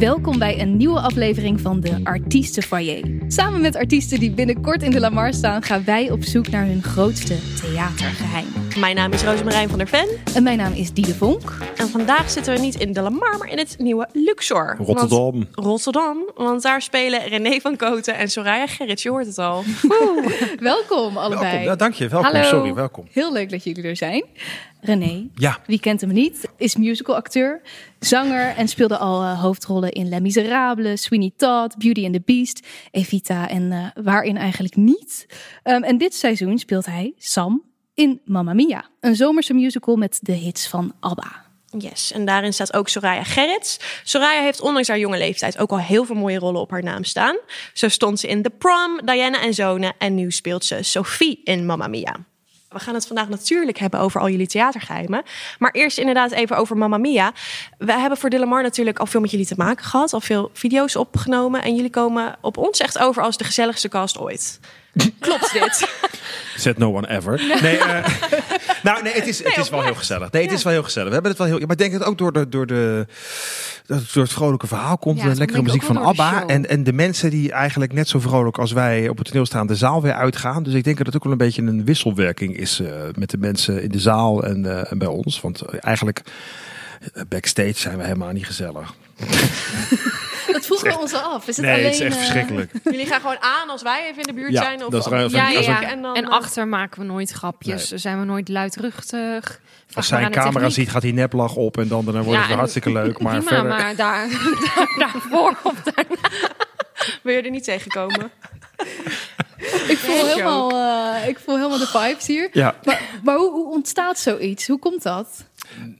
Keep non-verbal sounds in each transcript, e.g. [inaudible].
Welkom bij een nieuwe aflevering van de Artiestenfoyer. Samen met artiesten die binnenkort in de Lamar staan, gaan wij op zoek naar hun grootste theatergeheim. Mijn naam is Rosemarijn van der Ven. En mijn naam is Diede Vonk. En vandaag zitten we niet in de Lamar, maar in het nieuwe Luxor. Rotterdam. Want, Rotterdam. Want daar spelen René van Koten en Soraya Gerrits. Je hoort het al. [laughs] Welkom allebei. Welkom. Ja, dank je. Welkom. Hallo. Sorry, welkom. Heel leuk dat jullie er zijn. René, Ja. wie kent hem niet, is musicalacteur, zanger en speelde al eh, hoofdrollen in Les Miserables, Sweeney Todd, Beauty and the Beast, Evita en eh, waarin eigenlijk niet. Ehm, en dit seizoen speelt hij Sam in Mamma Mia, een zomerse musical met de hits van ABBA. Yes, en daarin staat ook Soraya Gerrits. Soraya heeft ondanks haar jonge leeftijd ook al heel veel mooie rollen op haar naam staan. Zo stond ze in The Prom, Diana en Zonen en nu speelt ze Sophie in Mamma Mia. We gaan het vandaag natuurlijk hebben over al jullie theatergeheimen. Maar eerst inderdaad even over Mamma Mia. We hebben voor Dillamar natuurlijk al veel met jullie te maken gehad. Al veel video's opgenomen. En jullie komen op ons echt over als de gezelligste cast ooit. [laughs] Klopt dit? Said no one ever. Nee, eh, [laughs] nou, nee, het is, het is wel heel gezellig. Nee, het is wel heel gezellig. We hebben het wel heel. Maar ik denk dat het ook door, de, door, de, dat het door het vrolijke verhaal komt. Ja, het lekkere muziek van ABBA. En, en de mensen die eigenlijk net zo vrolijk als wij op het toneel staan, de zaal weer uitgaan. Dus ik denk dat het ook wel een beetje een wisselwerking is eh, met de mensen in de zaal en, eh, en bij ons. Want eigenlijk. eh, Backstage zijn we helemaal niet gezellig. [laughs] [laughs] Dat vroegen we ons al af. Is het Nee, alleen, het is echt eh, verschrikkelijk. [laughs] jullie gaan gewoon aan als wij even in de buurt Ja, zijn? Of dat is ruim- Ja, Ja. En, dan, En eh, achter maken we nooit grapjes. Zijn we nooit luidruchtig. Vraag Als zij een de camera techniek. ziet, gaat hij neplach op en dan, dan wordt Ja, het en- hartstikke leuk. [laughs] Maar Prima, verder, maar daar, daar, daarvoor of daarna. wil je er niet tegenkomen? Ik voel, helemaal, eh, ik voel helemaal de vibes hier. Ja. Maar, maar hoe, hoe ontstaat zoiets? Hoe komt dat?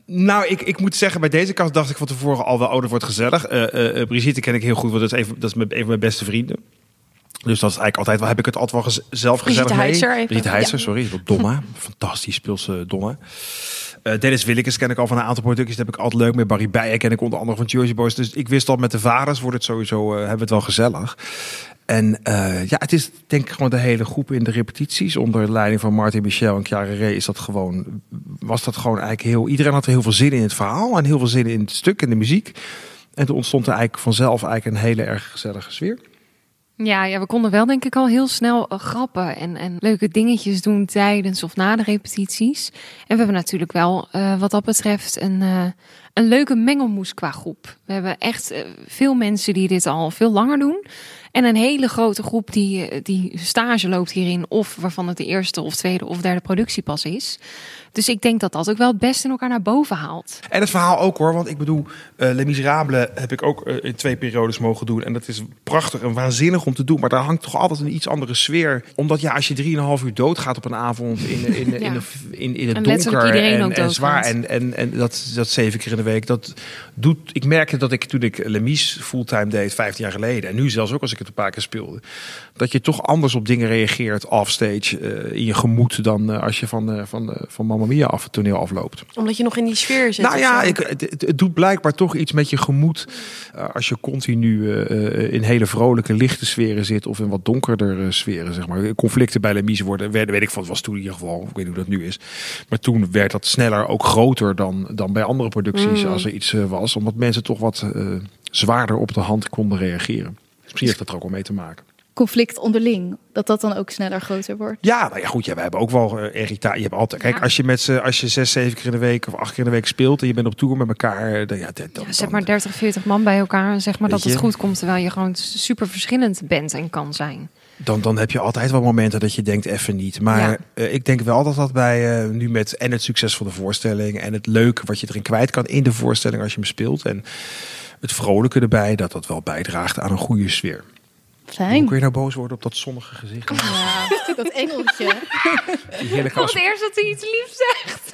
Nou, ik, ik moet zeggen, bij deze kast dacht ik van tevoren al wel, oh, dat wordt gezellig. Eh, Brigitte ken ik heel goed, want dat is, even, dat is mijn- een van mijn beste vrienden. Dus dat is eigenlijk altijd wel, heb ik het altijd wel gez- zelf Brigitte gezellig mee. Heitzer even. Brigitte Heitzer, Ja. sorry. Donna. [laughs] Fantastisch Donna. Eh, Dennis Willekes ken ik al van een aantal producties. Dat heb ik altijd leuk. Met Barry Bijen ken ik onder andere van Jersey Boys. Dus ik wist al met de vaders wordt het sowieso, hebben we het wel gezellig. En eh, ja, het is denk ik gewoon de hele groep in de repetities. Onder leiding van Martin Michel en Chiara Ray is dat gewoon, was dat gewoon eigenlijk heel... Iedereen had heel veel zin in het verhaal en heel veel zin in het stuk en de muziek. En toen ontstond er eigenlijk vanzelf eigenlijk een hele erg gezellige sfeer. Ja, ja, we konden wel denk ik al heel snel eh, grappen en, en leuke dingetjes doen tijdens of na de repetities. En we hebben natuurlijk wel eh, wat dat betreft een, een leuke mengelmoes qua groep. We hebben echt eh, veel mensen die dit al veel langer doen. En een hele grote groep die, eh, die stage loopt hierin. Of waarvan het de eerste of tweede of derde productie pas is. Dus ik denk dat dat ook wel het beste in elkaar naar boven haalt. En het verhaal ook hoor, want ik bedoel, eh Les Miserables heb ik ook in twee periodes mogen doen. En dat is prachtig en waanzinnig om te doen. Maar daar hangt toch altijd een iets andere sfeer. Omdat ja, als je 3,5 uur doodgaat op een avond in, in, in, in, Ja. in, in, in het En donker en, zwaar. En, en, en dat, dat zeven keer in de week, dat doet... Ik merkte dat ik toen ik Lemies fulltime deed, 15 jaar geleden. En nu zelfs ook als ik het een paar keer speelde. Dat je toch anders op dingen reageert offstage eh, in je gemoed dan eh, als je van, eh, van, van Mamma Mia af het toneel afloopt. Omdat je nog in die sfeer zit. Nou ja, ik, het, doet blijkbaar toch iets met je gemoed. als je continu in hele vrolijke, lichte sferen zit. of in wat donkerder sferen, zeg maar. Conflicten bij Lemise worden, werden, weet ik van, het was toen in ieder geval. Ik weet niet hoe dat nu is. Maar toen werd dat sneller ook groter dan, dan bij andere producties. Mm. als er iets eh, was. Omdat mensen toch wat eh, zwaarder op de hand konden reageren. Dus misschien heeft dat er ook wel mee te maken. Conflict onderling, dat dat dan ook sneller groter wordt. Ja, nou ja, goed. Ja, we hebben ook wel uh, irritatie. Je hebt altijd. Kijk, Ja. als je met z'n, als je zes, zeven keer in de week of acht keer in de week speelt en je bent op tour met elkaar, eh, dan ja, dat, dan, Ja, zeg maar 30, 40 man bij elkaar. En zeg maar Weet dat het goed komt terwijl je gewoon super verschillend bent en kan zijn. Dan, dan heb je altijd wel momenten dat je denkt even niet. Maar Ja. eh, ik denk wel dat dat bij eh, nu met en het succes van de voorstelling en het leuke wat je erin kwijt kan in de voorstelling als je hem speelt en het vrolijke erbij, dat dat wel bijdraagt aan een goede sfeer. Hoe Fijn. kun je nou boos worden op dat zonnige gezicht? Ja, dat engeltje. Die heerlijke, Voor as- het eerst dat hij iets liefs zegt.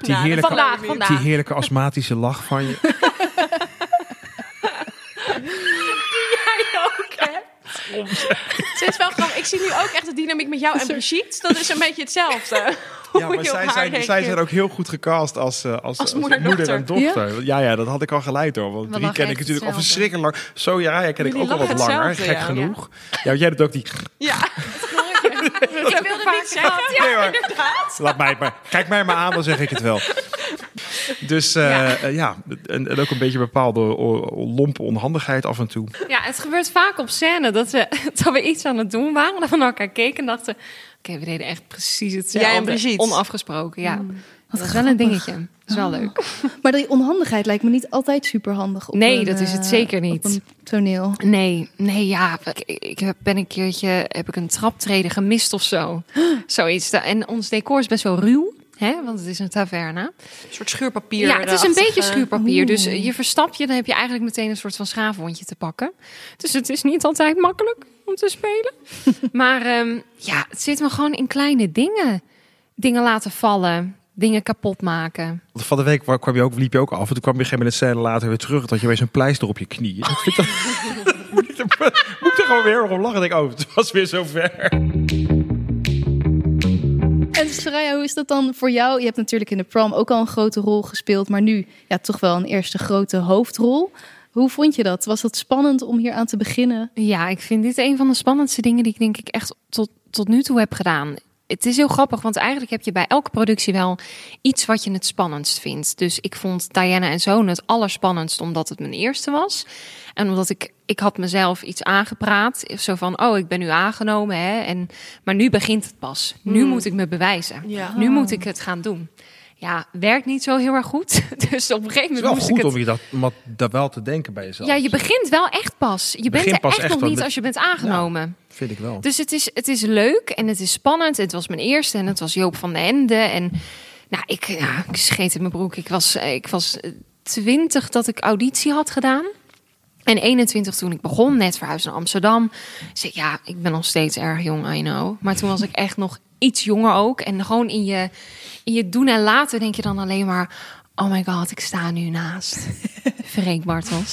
die Nou, heerlijke, vandaag, die heerlijke astmatische lach van je. [laughs] Het is wel grappig. Ik zie nu ook echt de dynamiek met jou en Brigitte. Dat is een beetje hetzelfde. [laughs] Ja, maar zij zijn, zij zijn ook heel goed gecast als, eh, als, Als moeder en en dochter. Ja? ja, dat had ik al geleid hoor. Want die ken ik natuurlijk al verschrikkelijk lang. Zo ja, ja ken ik Jullie ook al wat langer. Gek ja. genoeg. Ja, want jij doet ook die... Ja, [laughs] ik wilde niet zeggen. Ja, Nee, inderdaad. Laat mij het maar. Kijk mij maar aan, dan zeg ik het wel. [laughs] Dus eh, Ja. eh, ja, en, en ook een beetje bepaalde lompe onhandigheid af en toe. Ja, het gebeurt vaak op scène dat we, [laughs] dat we iets aan het doen waren. Dat we naar elkaar keken en dachten... Oké, we deden echt precies hetzelfde. Ja, precies. Onafgesproken, ja. Wat dat is wel een dingetje. Dat is wel leuk. [laughs] Maar die onhandigheid lijkt me niet altijd super handig. Op Nee, een, dat is het eh, zeker niet. Op een toneel. Nee, nee, ja. Ik, ben een keertje... Heb ik een traptreden gemist of zo. [gasps] Zoiets. En ons decor is best wel ruw. Hè, want het is een taverne. Een soort schuurpapier. Ja, het is een beetje schuurpapier. Dus Oeh. je verstap je, dan heb je eigenlijk meteen een soort van schaafwondje te pakken. Dus het is niet altijd makkelijk om te spelen. [laughs] maar ehm, ja, het zit me gewoon in kleine dingen. Dingen laten vallen, dingen kapot maken. Van de week wa- kwam je ook, liep je ook af. En toen kwam je op een gegeven moment een scène later weer terug. Dat je weer zo'n pleister op je knie. [laughs] Ik vind dat- [laughs] moet, ik er, moet ik er gewoon weer om lachen. Ik denk, oh, het was weer zover. En hoe is dat dan voor jou? Je hebt natuurlijk in de prom ook al een grote rol gespeeld, maar nu ja, toch wel een eerste grote hoofdrol. Hoe vond je dat? Was dat spannend om hier aan te beginnen? Ja, ik vind dit een van de spannendste dingen die ik denk ik echt tot, tot nu toe heb gedaan. Het is heel grappig, want eigenlijk heb je bij elke productie wel iets wat je het spannendst vindt. Dus ik vond Diana en Zoon het allerspannendst omdat het mijn eerste was. En omdat ik, ik had mezelf iets aangepraat. Zo van, oh, ik ben nu aangenomen. Hè? En, maar nu begint het pas. Nu Hmm. moet ik me bewijzen. Ja. Nu moet ik het gaan doen. Ja, werkt niet zo heel erg goed. [laughs] Dus op een gegeven Het is moment wel moest goed ik het... om je dat, om dat wel te denken bij jezelf. Ja, je begint wel echt pas. Je bent begint er pas echt, echt nog niet als je bent aangenomen. Vind ik wel. Dus het is, het is leuk en het is spannend. Het was mijn eerste en het was Joop van den Ende. En nou, ik, ja, ik scheet in mijn broek. Ik was, ik was eh, 20 dat ik auditie had gedaan. En 21 toen ik begon, net verhuisd naar Amsterdam. Dus ik, ja, ik ben nog steeds erg jong, I know. Maar toen was ik echt nog iets jonger ook. En gewoon in je, in je doen en laten denk je dan alleen maar... Oh my god, ik sta nu naast Freek Bartels.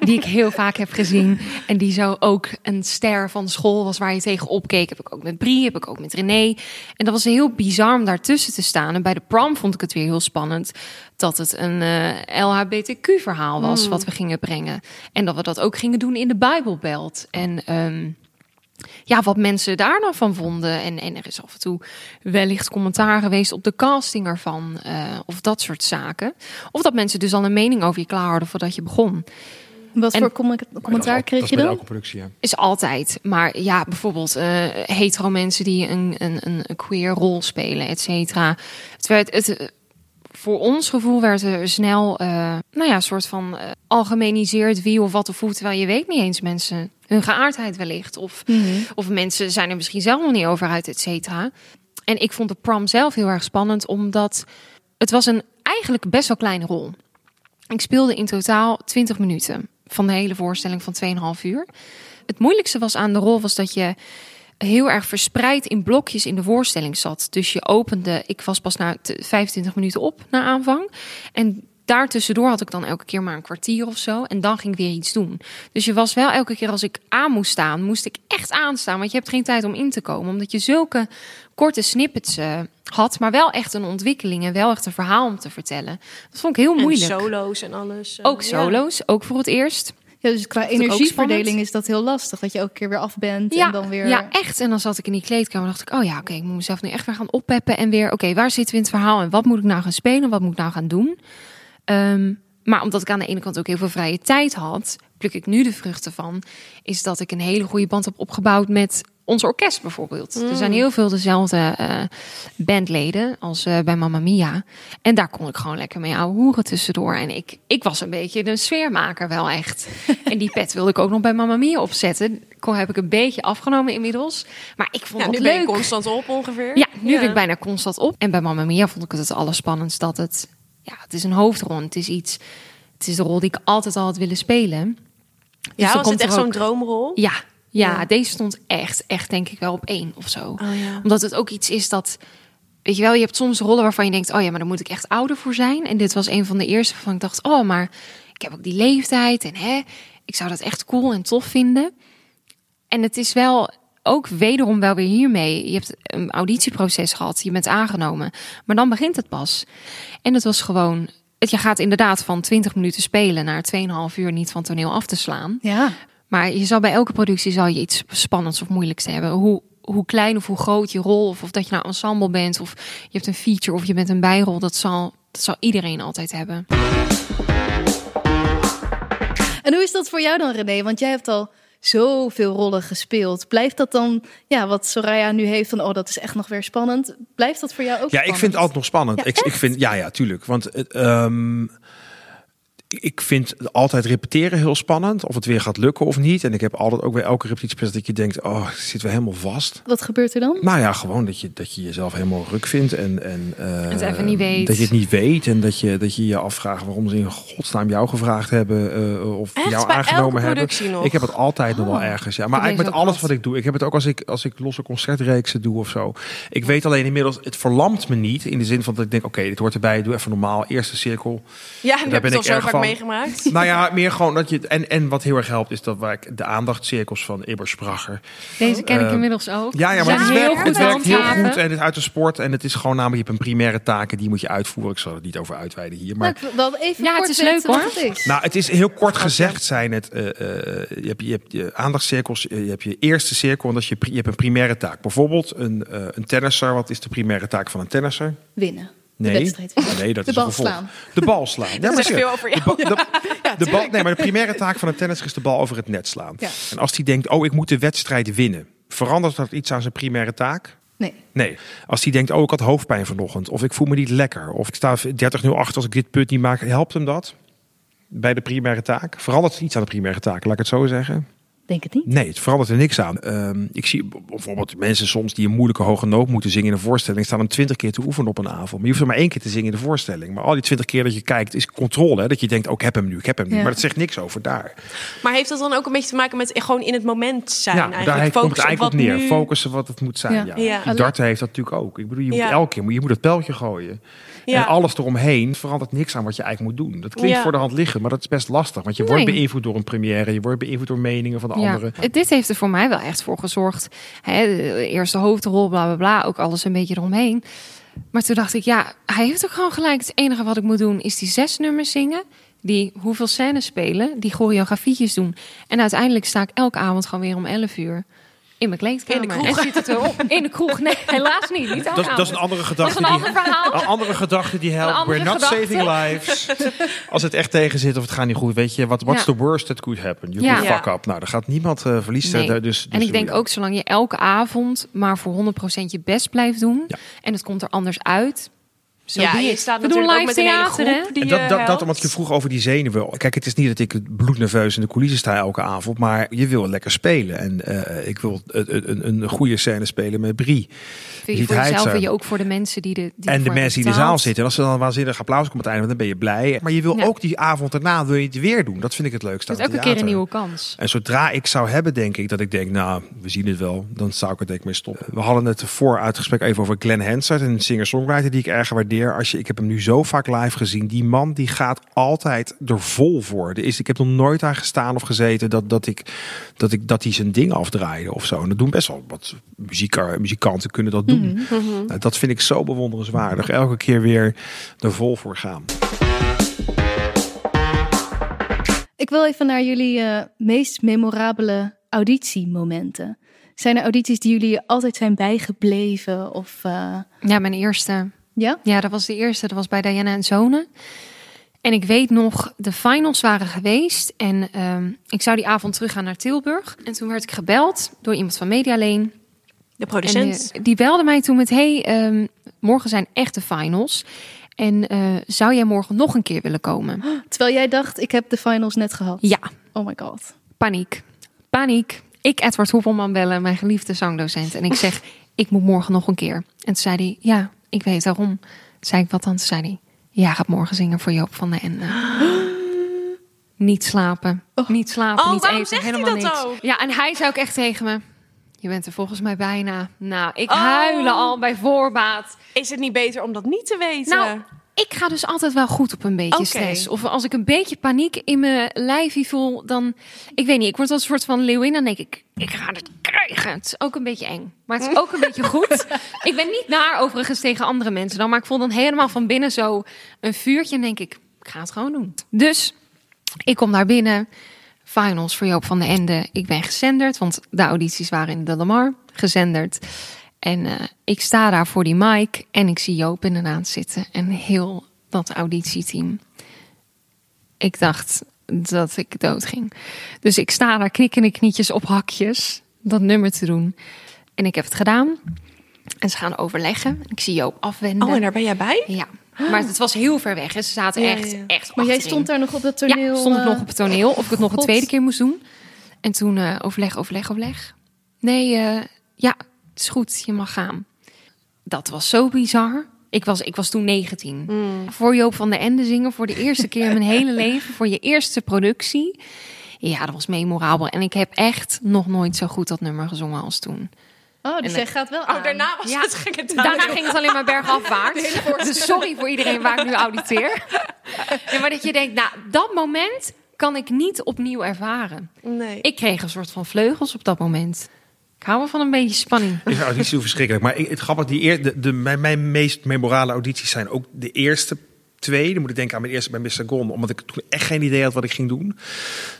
die ik heel vaak heb gezien. En die zo ook een ster van school was waar je tegen opkeek. Heb ik ook met Brie, heb ik ook met René. En dat was heel bizar om daartussen te staan. En bij de prom vond ik het weer heel spannend dat het een eh, LHBTQ-verhaal was wat we gingen brengen. En dat we dat ook gingen doen in de Bijbelbelt. En ehm, ja, wat mensen daar dan van vonden. En, en er is af en toe wellicht commentaar geweest op de casting ervan. eh, of dat soort zaken. Of dat mensen dus al een mening over je klaar hadden voordat je begon. Wat En- voor commentaar dat kreeg je bij dan? elke productie, ja. Is altijd. Maar ja, bijvoorbeeld eh, hetero mensen die een, een, een, queer rol spelen, et cetera. Het werd, het, voor ons gevoel werd er snel, eh, nou ja, een soort van eh, algemeniseerd wie of wat of hoe. Terwijl je weet niet eens mensen hun geaardheid wellicht. Of, Mhm. of mensen zijn er misschien zelf nog niet over uit, et cetera. En ik vond de prom zelf heel erg spannend, omdat het was een eigenlijk best wel kleine rol. Ik speelde in totaal 20 minuten van de hele voorstelling van 2,5 uur. Het moeilijkste was aan de rol was dat je heel erg verspreid in blokjes in de voorstelling zat. Dus je opende, ik was pas na t- 25 minuten op na aanvang. En daartussendoor had ik dan elke keer maar een kwartier of zo. En dan ging ik weer iets doen. Dus je was wel elke keer als ik aan moest staan, moest ik echt aanstaan. Want je hebt geen tijd om in te komen. Omdat je zulke korte snippets eh, had, maar wel echt een ontwikkeling en wel echt een verhaal om te vertellen. Dat vond ik heel En moeilijk. solo's en alles. eh, Ook ja. solo's, ook voor het eerst. Ja, dus qua energieverdeling is dat heel lastig. Dat je elke keer weer af bent Ja, en dan weer... ja, echt. En dan zat ik in die kleedkamer en dacht ik, oh ja, oké, ik moet mezelf nu echt weer gaan oppeppen. En weer, oké, waar zitten we in het verhaal en wat moet ik nou gaan spelen? Wat moet ik nou gaan doen? Ehm, maar omdat ik aan de ene kant ook heel veel vrije tijd had, pluk ik nu de vruchten van, is dat ik een hele goede band heb opgebouwd met ons orkest bijvoorbeeld. Er zijn heel veel dezelfde eh, bandleden als eh, bij Mamma Mia. En daar kon ik gewoon lekker mee ouwe hoeren tussendoor. En ik, ik was een beetje een sfeermaker wel echt. [laughs] en die pet wilde ik ook nog bij Mamma Mia opzetten. Kon heb ik een beetje afgenomen inmiddels. Maar ik vond Ja, het nu ben je constant op ongeveer. Ja, nu ben ik bijna constant op. En bij Mamma Mia vond ik het het allerspannendst dat het... Ja, het is een hoofdrol. Het is iets... Het is de rol die ik altijd al had willen spelen. Dus Ja, dan was het echt zo'n droomrol? Ja, ja, deze stond echt, echt denk ik wel op één of zo. Oh ja. Omdat het ook iets is dat... Weet je wel, je hebt soms rollen waarvan je denkt... oh ja, maar daar moet ik echt ouder voor zijn. En dit was een van de eerste waarvan ik dacht... oh, maar ik heb ook die leeftijd en hè, ik zou dat echt cool en tof vinden. En het is wel ook wederom wel weer hiermee. Je hebt een auditieproces gehad, je bent aangenomen. Maar dan begint het pas. En het was gewoon... Het, je gaat inderdaad van 20 minuten spelen naar 2,5 uur niet van toneel af te slaan. Ja. Maar je zal bij elke productie zal je iets spannends of moeilijks hebben. Hoe, hoe klein of hoe groot je rol, of, of dat je nou ensemble bent, of je hebt een feature of je bent een bijrol, dat zal, Dat zal iedereen altijd hebben. En hoe is dat voor jou dan, René? Want jij hebt al zoveel rollen gespeeld. Blijft dat dan, ja, wat Soraya nu heeft van, oh, dat is echt nog weer spannend. Blijft dat voor jou ook Ja, ik vind het altijd nog spannend. Ja, ik, ik vind, ja, ja, tuurlijk. Want ehm, ik vind altijd repeteren heel spannend. Of het weer gaat lukken of niet. En ik heb altijd ook weer elke repetitie dat je denkt, oh, ik zit weer helemaal vast. Wat gebeurt er dan? Nou ja, gewoon dat je, dat je jezelf helemaal ruk vindt. En, en eh, het even niet weet. Dat je het niet weet. En dat je dat je, je afvraagt waarom ze in godsnaam jou gevraagd hebben. eh, of Echt? jou Bij aangenomen elke hebben. productie nog? Ik heb het altijd nog wel Oh. ergens. Ja. Maar Dat eigenlijk met alles wat. wat ik doe. Ik heb het ook als ik, als ik losse concertreeksen doe of zo. Ik weet alleen inmiddels, het verlamt me niet. In de zin van dat ik denk, oké, dit hoort erbij. Doe even normaal. Eerste cirkel. Ja, en Daar ben ik toch zo erg van. meegemaakt. [laughs] Nou ja, meer gewoon dat je... En, en wat heel erg helpt is dat waar ik de aandachtscirkels van Ibber Spracher. Deze ken ik Eh, inmiddels ook. Ja, ja, Ze maar het zijn werkt, heel het goed werkt heel goed en het is uit de sport. En het is gewoon namelijk, je hebt een primaire taken, die moet je uitvoeren. Ik zal het niet over uitweiden hier. Maar wel even Ja, het kort is leuk, wat hoor. het is. nou, het is heel kort gezegd zijn het. eh, eh, je, hebt, je hebt je aandachtscirkels, je hebt je eerste cirkel en dat je, je hebt een primaire taak. Bijvoorbeeld een, eh een tennisser. Wat is de primaire taak van een tennisser? Winnen. Nee, nee dat De is een gevolg. slaan. De bal slaan. [laughs] Ja, serieus. veel over jou. De, ba- de, de bal, [laughs] nee, maar de primaire taak van een tennisser is de bal over het net slaan. Ja. En als die denkt, oh, ik moet de wedstrijd winnen, verandert dat iets aan zijn primaire taak? Nee. Nee. Als die denkt, oh, ik had hoofdpijn vanochtend, of ik voel me niet lekker, of ik sta 30-0 achter als ik dit put niet maak, helpt hem dat? Bij de primaire taak? Verandert het iets aan de primaire taak, laat ik het zo zeggen? Denk het niet. Nee, het verandert er niks aan. Ehm, ik zie bijvoorbeeld mensen soms die een moeilijke hoge noot moeten zingen in een voorstelling, staan hem twintig keer te oefenen op een avond. Maar je hoeft er maar één keer te zingen in de voorstelling. Maar al die twintig keer dat je kijkt, is controle. Hè? Dat je denkt, oh, ik heb hem nu, ik heb hem nu. Ja. Maar dat zegt niks over daar. Maar heeft dat dan ook een beetje te maken met gewoon in het moment zijn? ja, eigenlijk? daar komt het eigenlijk op wat neer. nu- Focussen wat het moet zijn. Ja. Ja. Ja. Die darten heeft dat natuurlijk ook. Ik bedoel, je moet Ja. elke keer je moet het pijltje gooien. Ja. En alles eromheen verandert niks aan wat je eigenlijk moet doen. Dat klinkt Ja. voor de hand liggen, maar dat is best lastig. Want je wordt beïnvloed door een première. Je wordt beïnvloed door meningen van de Ja, anderen. dit heeft er voor mij wel echt voor gezorgd. Hè, de eerste hoofdrol, bla bla bla, ook alles een beetje eromheen. Maar toen dacht ik, ja, hij heeft ook gewoon gelijk. Het enige wat ik moet doen is die zes nummers zingen. Die hoeveel scènes spelen, die choreografietjes doen. En uiteindelijk sta ik elke avond gewoon weer om 11 uur in mijn kleedkamer. In de kroeg. En zit het erop. In de kroeg. Nee, helaas niet. Niet Dat, is- dat is een andere Dat is gedachte. een die- ander verhaal. Een andere gedachte die helpt. andere We're not gedachte. saving lives. [laughs] Als het echt tegen zit of het gaat niet goed, weet je, wat what's Ja. the worst that could happen? You Ja. fuck up. Nou, er gaat niemand eh verliezen. Nee. daar, Dus, dus en ik denk ook, zolang je elke avond maar voor 100% je best blijft doen. Ja. En het komt er anders uit. Zo ja, je staat We doen natuurlijk ook live met een hele groep die En dat, dat, omdat je vroeg over die zenuwen. Kijk, het is niet dat ik bloednerveus in de coulissen sta elke avond. Maar je wil lekker spelen. En eh, ik wil een, een, een goede scène spelen met Brie. Vind je voor jezelf, wil je ook voor de mensen die de die en de mensen die in de zaal zitten. En als er dan een waanzinnig applaus komt aan het einde, dan ben je blij. Maar je wil Ja. ook die avond daarna wil je het weer doen. Dat vind ik het leukste Het is elke keer een nieuwe kans. En zodra ik zou hebben, denk ik, dat ik denk, nou, we zien het wel. Dan zou ik er denk ik mee stoppen. We hadden het voor uit het gesprek even over Glenn Hansard, een singer-songwriter die ik erg waardeer. Als je, ik heb hem nu zo vaak live gezien. Die man die gaat altijd er vol voor. Er is, ik heb nog nooit aan gestaan of gezeten dat, dat, ik, dat, ik, dat hij zijn ding afdraaide of zo. En dat doen best wel wat muziek, muzikanten kunnen dat doen. Nou, dat vind ik zo bewonderenswaardig. Elke keer weer er vol voor gaan. Ik wil even naar jullie eh, meest memorabele auditiemomenten. Zijn er audities die jullie altijd zijn bijgebleven? Of, eh, Ja, mijn eerste. Ja? Ja, dat was de eerste. Dat was bij Diana en Zonen. En ik weet nog, de finals waren geweest. En ehm, ik zou die avond teruggaan naar Tilburg. En toen werd ik gebeld door iemand van Medialeen. De En producent. eh, die belde mij toen met: Hey, ehm, morgen zijn echte finals. En eh, zou jij morgen nog een keer willen komen? [gasps] Terwijl jij dacht, ik heb de finals net gehad. Ja, Oh my god. paniek. Paniek. Ik, Edward Hoepelman, bellen, mijn geliefde zangdocent. En ik zeg: Ik moet morgen nog een keer. En toen zei hij: Ja, ik weet waarom. Toen zei ik: Wat dan? Toen zei hij: Ja, gaat morgen zingen voor Joop van den Ende. Niet [gasps] slapen. Niet slapen, Oh, niet eten, helemaal niks. ook? Ja, en hij zei ook echt tegen me: Je bent er volgens mij bijna. Nou, ik Oh. huilen al bij voorbaat. Is het niet beter om dat niet te weten? Nou, ik ga dus altijd wel goed op een beetje stress. Of als ik een beetje paniek in mijn lijfje voel, dan... Ik weet niet, ik word als een soort van leeuwin. Dan denk ik, ik ga het krijgen. Het is ook een beetje eng. Maar het is ook een beetje goed. [laughs] Ik ben niet naar overigens tegen andere mensen dan. Maar ik voel dan helemaal van binnen zo een vuurtje. En denk ik, ik ga het gewoon doen. Dus ik kom daar binnen. Finals voor Joop van den Ende. Ik ben gezenderd, want de audities waren in de Lamar. Gezenderd. En eh, ik sta daar voor die mic en ik zie Joop inderdaad zitten. En heel dat auditieteam. Ik dacht dat ik dood ging. Dus ik sta daar knikkende knietjes op hakjes dat nummer te doen. En ik heb het gedaan. En ze gaan overleggen. Ik zie Joop afwenden. Oh, en daar ben jij bij? Ja, maar het was heel ver weg. En ze zaten Ja, echt, ja. echt Maar jij stond daar nog op dat toneel. Ja, stond ik eh, nog op het toneel. Of ik het nog een tweede keer moest doen. En toen eh, overleg, overleg, overleg. Nee, ja, het is goed. Je mag gaan. Dat was zo bizar. Ik was, ik was toen 19. Mm. Voor Joop van der Ende zingen voor de eerste keer in mijn hele [laughs] leven. Voor je eerste productie. Ja, dat was memorabel. En ik heb echt nog nooit zo goed dat nummer gezongen als toen. Oh, dus jij gaat wel Oh, aan. daarna was Ja, het ging het Daarna ging het alleen maar bergafwaarts. [laughs] Dus sorry voor iedereen waar ik nu auditeer. [laughs] Ja, maar dat je denkt, nou, dat moment kan ik niet opnieuw ervaren. Nee. Ik kreeg een soort van vleugels op dat moment. Ik hou wel van een beetje spanning. Ik vind audities zo verschrikkelijk. Maar het grappige, die eer, de, mijn, mijn meest memorale audities zijn ook de eerste twee. Dan moet ik denken aan mijn eerste bij Mr. Gon. Omdat ik toen echt geen idee had wat ik ging doen.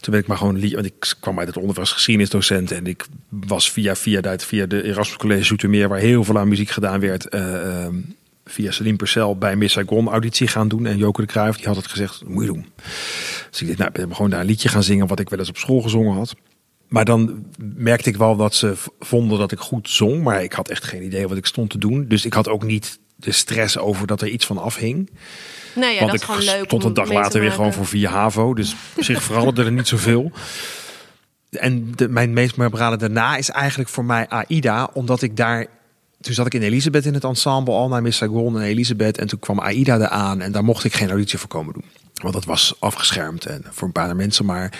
Toen ben ik maar gewoon... Want ik kwam uit het onderwijs geschiedenisdocent. En ik was via, via, via de Erasmus College Zoetermeer... waar heel veel aan muziek gedaan werd... eh, ehm, via Celine Percel bij Miss Saigon auditie gaan doen. En Joke de Cruijff, die had het gezegd, moet je doen. Dus ik dacht, nou, ben gewoon daar een liedje gaan zingen... wat ik wel eens op school gezongen had. Maar dan merkte ik wel dat ze vonden dat ik goed zong. Maar ik had echt geen idee wat ik stond te doen. Dus ik had ook niet de stress over dat er iets van afhing. Nee, ja, Want dat ik is gewoon leuk. stond een dag later weer gewoon voor 4 HAVO. Dus op zich veranderde er niet zoveel. En de, mijn meest memorabele daarna is eigenlijk voor mij AIDA. Omdat ik daar... Toen zat ik in Elisabeth in het ensemble al naar Miss Saigon en Elisabeth. En toen kwam AIDA eraan en daar mocht ik geen auditie voor komen doen. Want dat was afgeschermd en voor een paar mensen maar.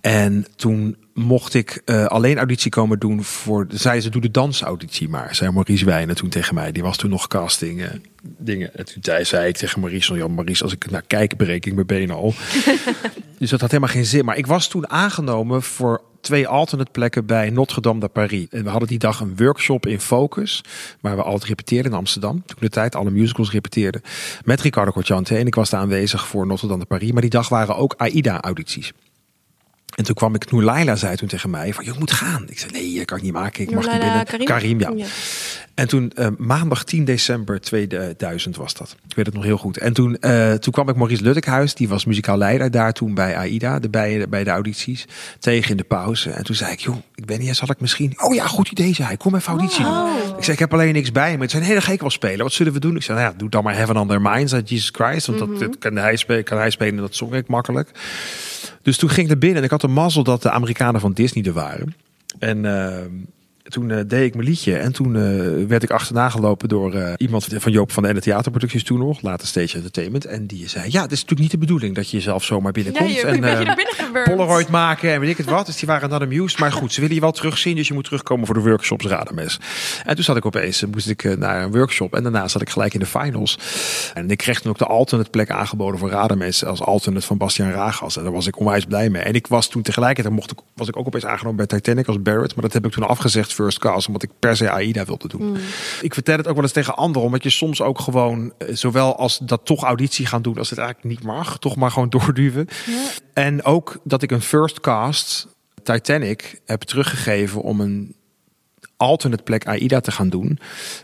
En toen mocht ik eh, alleen auditie komen doen voor... Zei ze, doe de dansauditie maar. Zei Maurice Wijnen toen tegen mij. Die was toen nog casting eh, dingen. En toen zei, ik tegen Maurice... Ja, Maurice, als ik naar kijk, breek ik mijn benen al. [laughs] dus dat had helemaal geen zin. Maar ik was toen aangenomen voor twee alternate plekken bij Notre Dame de Paris. En we hadden die dag een workshop in Focus. Waar we altijd repeteerden in Amsterdam. Toen de tijd alle musicals repeteerden. Met Ricardo Corciante. En ik was daar aanwezig voor Notre Dame de Paris. Maar die dag waren ook AIDA-audities. En toen kwam ik, Noor Laila zei toen tegen mij van, je moet gaan. Ik zei, nee, dat kan ik niet maken. Ik mag niet binnen. Karim? ja. Ja. En toen eh, maandag 10 december 2000 was dat. Ik weet het nog heel goed. En toen, eh, toen kwam ik Maurice Luttekhuis, die was muzikaal leider daar toen bij AIDA, de, bij, bij de audities, tegen in de pauze. En toen zei ik, joh, ik ben hier, zal ik misschien... Oh ja, goed idee, zei hij. Kom even auditie doen. Ik zei, ik heb alleen niks bij me. Het zijn hele gek wel spelen. Wat zullen we doen? Ik zei, nou ja, doe dan maar Heaven on Their Minds uit Jesus Christ. Want dat, dat kan, hij spelen, kan hij spelen en dat zong ik makkelijk. Dus toen ging ik naar binnen en ik de mazzel dat de Amerikanen van Disney er waren. En uh, toen uh, deed ik mijn liedje en toen uh, werd ik achterna gelopen door uh, iemand van Joop van de Ende Theaterproducties toen nog, later Stage Entertainment. En die zei, ja, het is natuurlijk niet de bedoeling dat je jezelf zomaar binnenkomt. Ja, en uh, Polaroid maken en weet ik het wat. Dus die waren not amused. Maar goed, ze willen je wel terugzien, dus je moet terugkomen voor de workshops Rademes. En toen zat ik opeens, moest ik naar een workshop en daarna zat ik gelijk in de finals. En ik kreeg toen ook de alternate plek aangeboden voor Rademes als alternate van Bastiaan Ragas. En daar was ik onwijs blij mee. En ik was toen tegelijkertijd, mocht ik, was ik ook opeens aangenomen bij Titanic als Barrett. Maar dat heb ik toen afgezegd, first cast, omdat ik per se AIDA wilde doen. Mm. Ik vertel het ook wel eens tegen anderen, omdat je soms ook gewoon, zowel als dat toch auditie gaan doen, als het eigenlijk niet mag, toch maar gewoon [laughs] doorduwen. Ja. En ook dat ik een first cast Titanic heb teruggegeven om een alternate plek AIDA te gaan doen.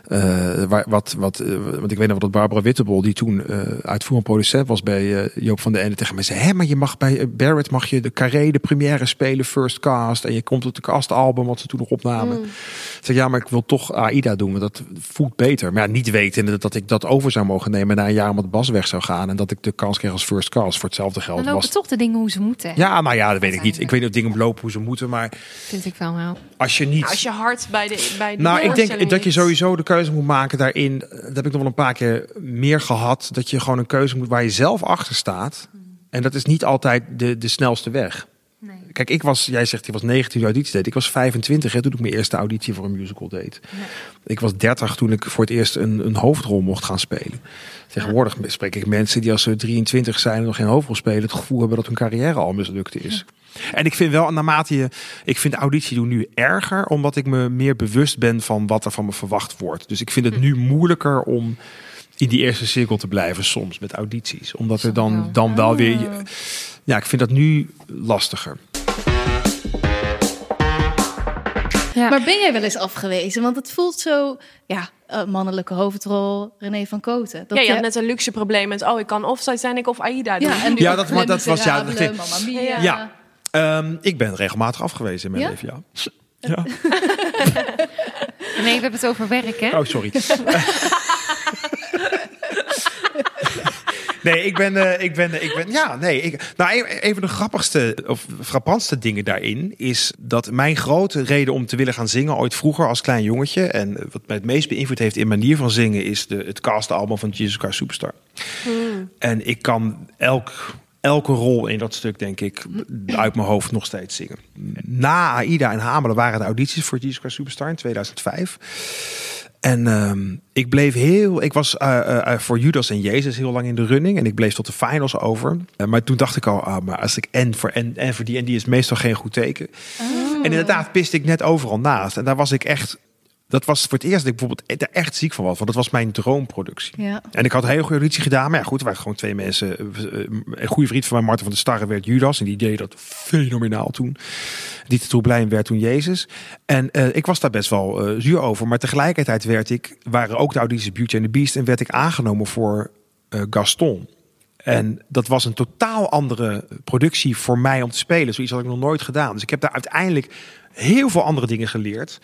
Uh, waar, wat, wat, uh, want ik weet nog dat Barbara Wittebol, die toen uh, uitvoerend producent was bij Joop van de Ende, tegen mij zei: Hé, maar je mag bij Barrett mag je de Carré, de première spelen, first cast. En je komt op de castalbum, wat ze toen nog opnamen. Mm. Ik zeg: Ja, maar ik wil toch AIDA doen, want dat voelt beter. Maar ja, niet weten dat ik dat over zou mogen nemen na een jaar omdat Bas weg zou gaan. En dat ik de kans kreeg als first cast voor hetzelfde geld. Dan lopen was... toch de dingen hoe ze moeten. Ja, nou ja, dat weet ik niet. Ik weet niet of dingen lopen hoe ze moeten, maar. Vind ik wel wel. Als je niet. Nou, als je hard bij de. Bij de nou, ik denk dat je sowieso de keuze moet maken daarin. Dat heb ik nog wel een paar keer meer gehad. Dat je gewoon een keuze moet waar je zelf achter staat. En dat is niet altijd de, de snelste weg. Nee. Kijk, ik was, jij zegt je was 19 auditie deed. Ik was 25 hè, toen ik mijn eerste auditie voor een musical deed. Nee. Ik was 30 toen ik voor het eerst een, een hoofdrol mocht gaan spelen. Tegenwoordig ja. spreek ik mensen die als ze 23 zijn en nog geen hoofdrol spelen, het gevoel hebben dat hun carrière al mislukt is. Ja. En ik vind wel, naarmate je. Ik vind auditie doen nu erger, omdat ik me meer bewust ben van wat er van me verwacht wordt. Dus ik vind het nu moeilijker om in die eerste cirkel te blijven soms met audities. Omdat er dan, dan wel weer. Ja, ik vind dat nu lastiger. Ja. Maar ben jij wel eens afgewezen? Want het voelt zo, ja, eh, mannelijke hoofdrol, René van Koten. Dat ja, je je- had net een luxe probleem met... oh, ik kan of Titanic of Aida doen. ja, en nu Ja, ook dat- maar Les dat was- ja, dat Mia. Ja. Ehm, ik ben regelmatig afgewezen in mijn Ja? leven, ja. ja. [laughs] Nee, we hebben het over werk, hè? Oh, sorry. [laughs] nee, ik ben, eh, ik ben, ik ben, ja, nee. Ik, nou, een, een van de grappigste of frappantste dingen daarin is dat mijn grote reden om te willen gaan zingen ooit vroeger als klein jongetje en wat mij het meest beïnvloed heeft in manier van zingen is de, het castalbum van Jesus Christ Superstar. En ik kan elk, elke rol in dat stuk, denk ik, uit mijn hoofd nog steeds zingen. Na Aida en Hamelen waren de audities voor Jesus Christ Superstar in 2005. En ehm, ik bleef heel. Ik was eh, eh, eh, voor Judas en Jezus heel lang in de running. En ik bleef tot de finals over. Maar toen dacht ik al, ah, maar als ik en voor en, en voor die en die is meestal geen goed teken. En inderdaad, piste ik net overal naast. En daar was ik echt. Dat was voor het eerst dat ik bijvoorbeeld er echt ziek van was. Want dat was mijn droomproductie. Ja. En ik had een hele goede auditie gedaan. Maar ja, goed, er waren gewoon twee mensen. Eh, eh, Een goede vriend van mij, Marten van der Starre, werd Judas. En die deed dat fenomenaal toen. Dieter Troeblein werd toen Jezus. En eh, ik was daar best wel eh, zuur over. Maar tegelijkertijd werd ik, waren ook de audities Beauty and the Beast. En werd ik aangenomen voor eh, Gaston. En dat was een totaal andere productie voor mij om te spelen. Zoiets had ik nog nooit gedaan. Dus ik heb daar uiteindelijk heel veel andere dingen geleerd.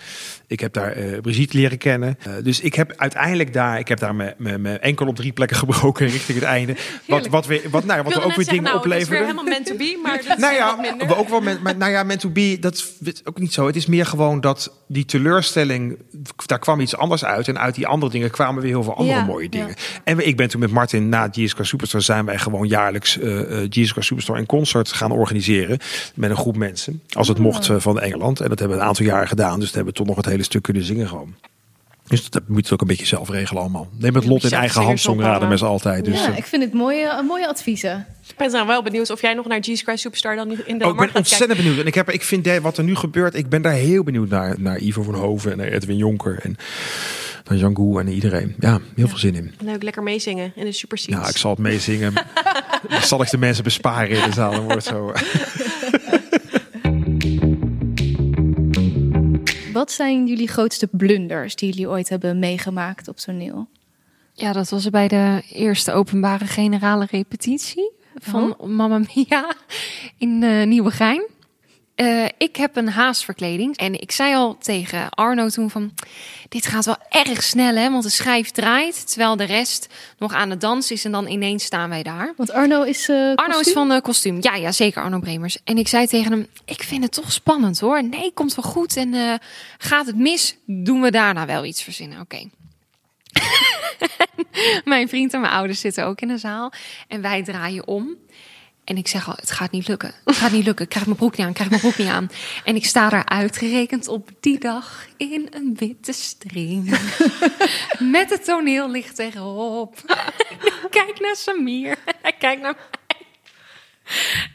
Ik heb daar eh, Brigitte leren kennen. Eh, dus ik heb uiteindelijk daar, ik heb daar mijn- enkel op drie plekken [laughs] gebroken richting het einde. Wat, wat, weer, wat, nou, ja, wat er ook weer dingen nou, het is weer helemaal meant to be, maar dat is Nou ja, minder. we ook wel maar, nou ja, meant to be, dat is ook niet zo. Het is meer gewoon dat die teleurstelling, daar kwam iets anders uit. En uit die andere dingen kwamen weer heel veel andere Ja, mooie ja. dingen. En we- ik ben toen met Martin na GSK Superstar zijn wij gewoon jaarlijks eh eh, GSK Superstar en concert gaan organiseren met een groep mensen. Als het mocht eh, van Engeland. En dat hebben we een aantal jaren gedaan. Dus dan hebben we toch nog het hele stuk kunnen zingen gewoon. Dus dat moet je ook een beetje zelf regelen allemaal. Neem het Ja, lot in eigen hand, zongraden met z'n altijd. Dus, ja, eh, ik vind het mooie, eh, mooie adviezen. Ik ben dan wel benieuwd of jij nog naar Jesus Christ Superstar dan nu in de Oh, ik ben ontzettend benieuwd. En ik, heb, ik vind wat er nu gebeurt, ik ben daar heel benieuwd naar. Naar Ivo van Hoven en naar Edwin Jonker en naar Django en iedereen. Ja, heel veel zin in. Leuk, lekker meezingen in de Super. Nou, ik zal het meezingen. [laughs] Dan zal ik de mensen besparen in de zaal. Dan wordt zo. [laughs] Wat zijn jullie grootste blunders die jullie ooit hebben meegemaakt op toneel? Ja, dat was bij de eerste openbare generale repetitie van Mamma Mia in eh Nieuwegein. Eh, ik heb een haasverkleding en ik zei al tegen Arno toen van... dit gaat wel erg snel hè, want de schijf draait... terwijl de rest nog aan het dansen is en dan ineens staan wij daar. Want Arno is. eh, Arno is van de kostuum. Ja, ja, zeker Arno Bremers. En ik zei tegen hem, ik vind het toch spannend hoor. Nee, komt wel goed. En gaat het mis, doen we daarna wel iets verzinnen. Oké. [laughs] mijn vriend en mijn ouders zitten ook in de zaal. En wij draaien om. En ik zeg al, het gaat niet lukken. Het gaat niet lukken. Ik krijg mijn broek niet aan. Ik krijg mijn broek niet aan. En ik sta daar uitgerekend op die dag in een witte string. [laughs] Met het toneellicht erop. ik kijk naar Samir. En hij kijkt naar mij.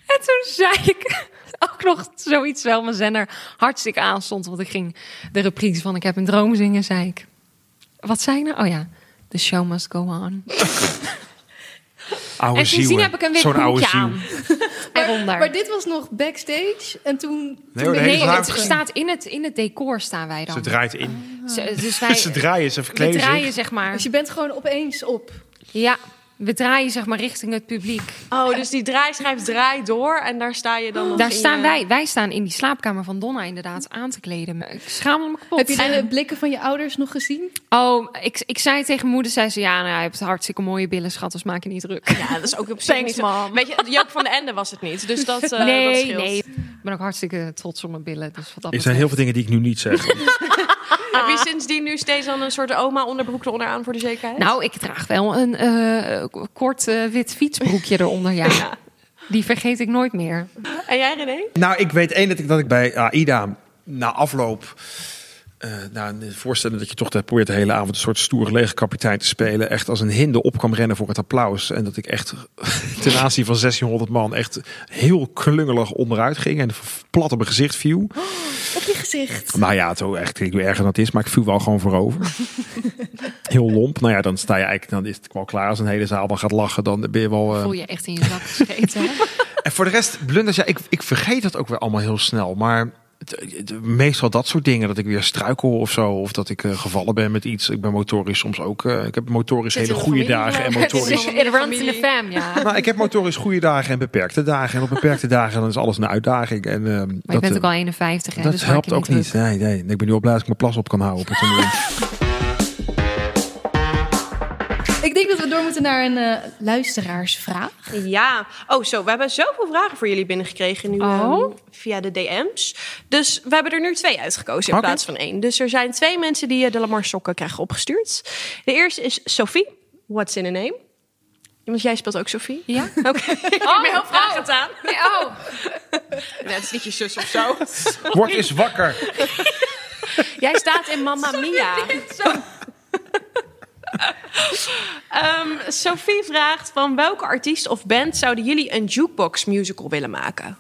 En toen zei ik ook nog zoiets wel mijn zender hartstikke aanstond. Want ik ging de reprise van Ik heb een droom zingen, zei ik. Wat zei ik nou? Oh ja, the show must go on. [laughs] Oude en sindsdien heb ik een wit Zo'n oude aan. [laughs] Eronder. Maar dit was nog backstage en toen. Nee, toen Nee, het staat in het, in het decor staan wij dan. Ze draait in. Ze- dus [laughs] wij, Ze draaien, ze we verkleden draaien zich. zeg maar. Dus je bent gewoon opeens op. Ja, we draaien zeg maar richting het publiek. Oh, dus die draaischijf draait door en daar sta je dan nog Daar staan je- wij, wij staan in die slaapkamer van Donna inderdaad aan te kleden. Ik schaam me kapot. Heb je de blikken van je ouders nog gezien? Oh, ik, ik zei tegen moeder, zei ze, ja, nou, je hebt hartstikke mooie billen, schat, dus maak je niet druk. Ja, dat is ook op zich niet mom. Weet je, Joop van de Ende was het niet, dus dat, [laughs] eh dat nee, scheelt. nee. Ik ben ook hartstikke trots op mijn billen. Dus wat dat Er zijn heel veel dingen die ik nu niet zeg. [laughs] Heb je sindsdien nu steeds dan een soort oma onderbroek eronder aan voor de zekerheid? Nou, ik draag wel een eh, kort eh, wit fietsbroekje eronder, ja. [laughs] Die vergeet ik nooit meer. En jij René? Nou, ik weet één dat ik, dat ik bij AIDA na afloop. eh nou, voorstellen dat je toch probeert de hele avond een soort stoere legerkapitein te spelen. Echt als een hinde op kwam rennen voor het applaus. En dat ik echt [laughs] ten aanzien van 1600 man echt heel klungelig onderuit ging. En plat op mijn gezicht viel. Op je gezicht. Nou ja, zo echt. Ik weet erger dan het is, maar ik viel wel gewoon voorover. [laughs] Heel lomp. Nou ja, dan sta je eigenlijk, dan is het wel klaar als een hele zaal dan gaat lachen. Dan ben je wel. eh, Voel je echt in je zak gescheten. [laughs] En voor de rest, blunders, ja, ik, ik vergeet dat ook weer allemaal heel snel. Maar meestal dat soort dingen. Dat ik weer struikel of zo. Of dat ik eh, gevallen ben met iets. Ik ben motorisch soms ook. eh, ik heb motorisch hele goede familie, dagen en maar- motorisch. It runs in the fam, ja. [laughs] Nou, ik heb motorisch goede dagen en beperkte dagen. En op beperkte dagen dan is alles een uitdaging. En, eh, Maar je dat, bent eh, ook al 51, hè? dat dus helpt je ook niet. Nee, nee. Ik ben nu al blij dat ik mijn plas op kan houden op het. [laughs] Ik denk dat we door moeten naar een eh, luisteraarsvraag. Ja. Oh, zo. We hebben zoveel vragen voor jullie binnengekregen nu Oh. ehm, via de DM's. Dus we hebben er nu twee uitgekozen in plaats van één. Dus er zijn twee mensen die eh, de Lamar sokken krijgen opgestuurd. De eerste is Sophie. What's in a name? Want jij speelt ook Sophie? Ja? Oké. [laughs] ik heb me heel vraag gedaan. Nee, oh. [laughs] Nee, het is niet je zus of zo. Word eens wakker. [laughs] Jij staat in Mamma Mia. Ehm, Sophie vraagt van welke artiest of band zouden jullie een jukebox musical willen maken?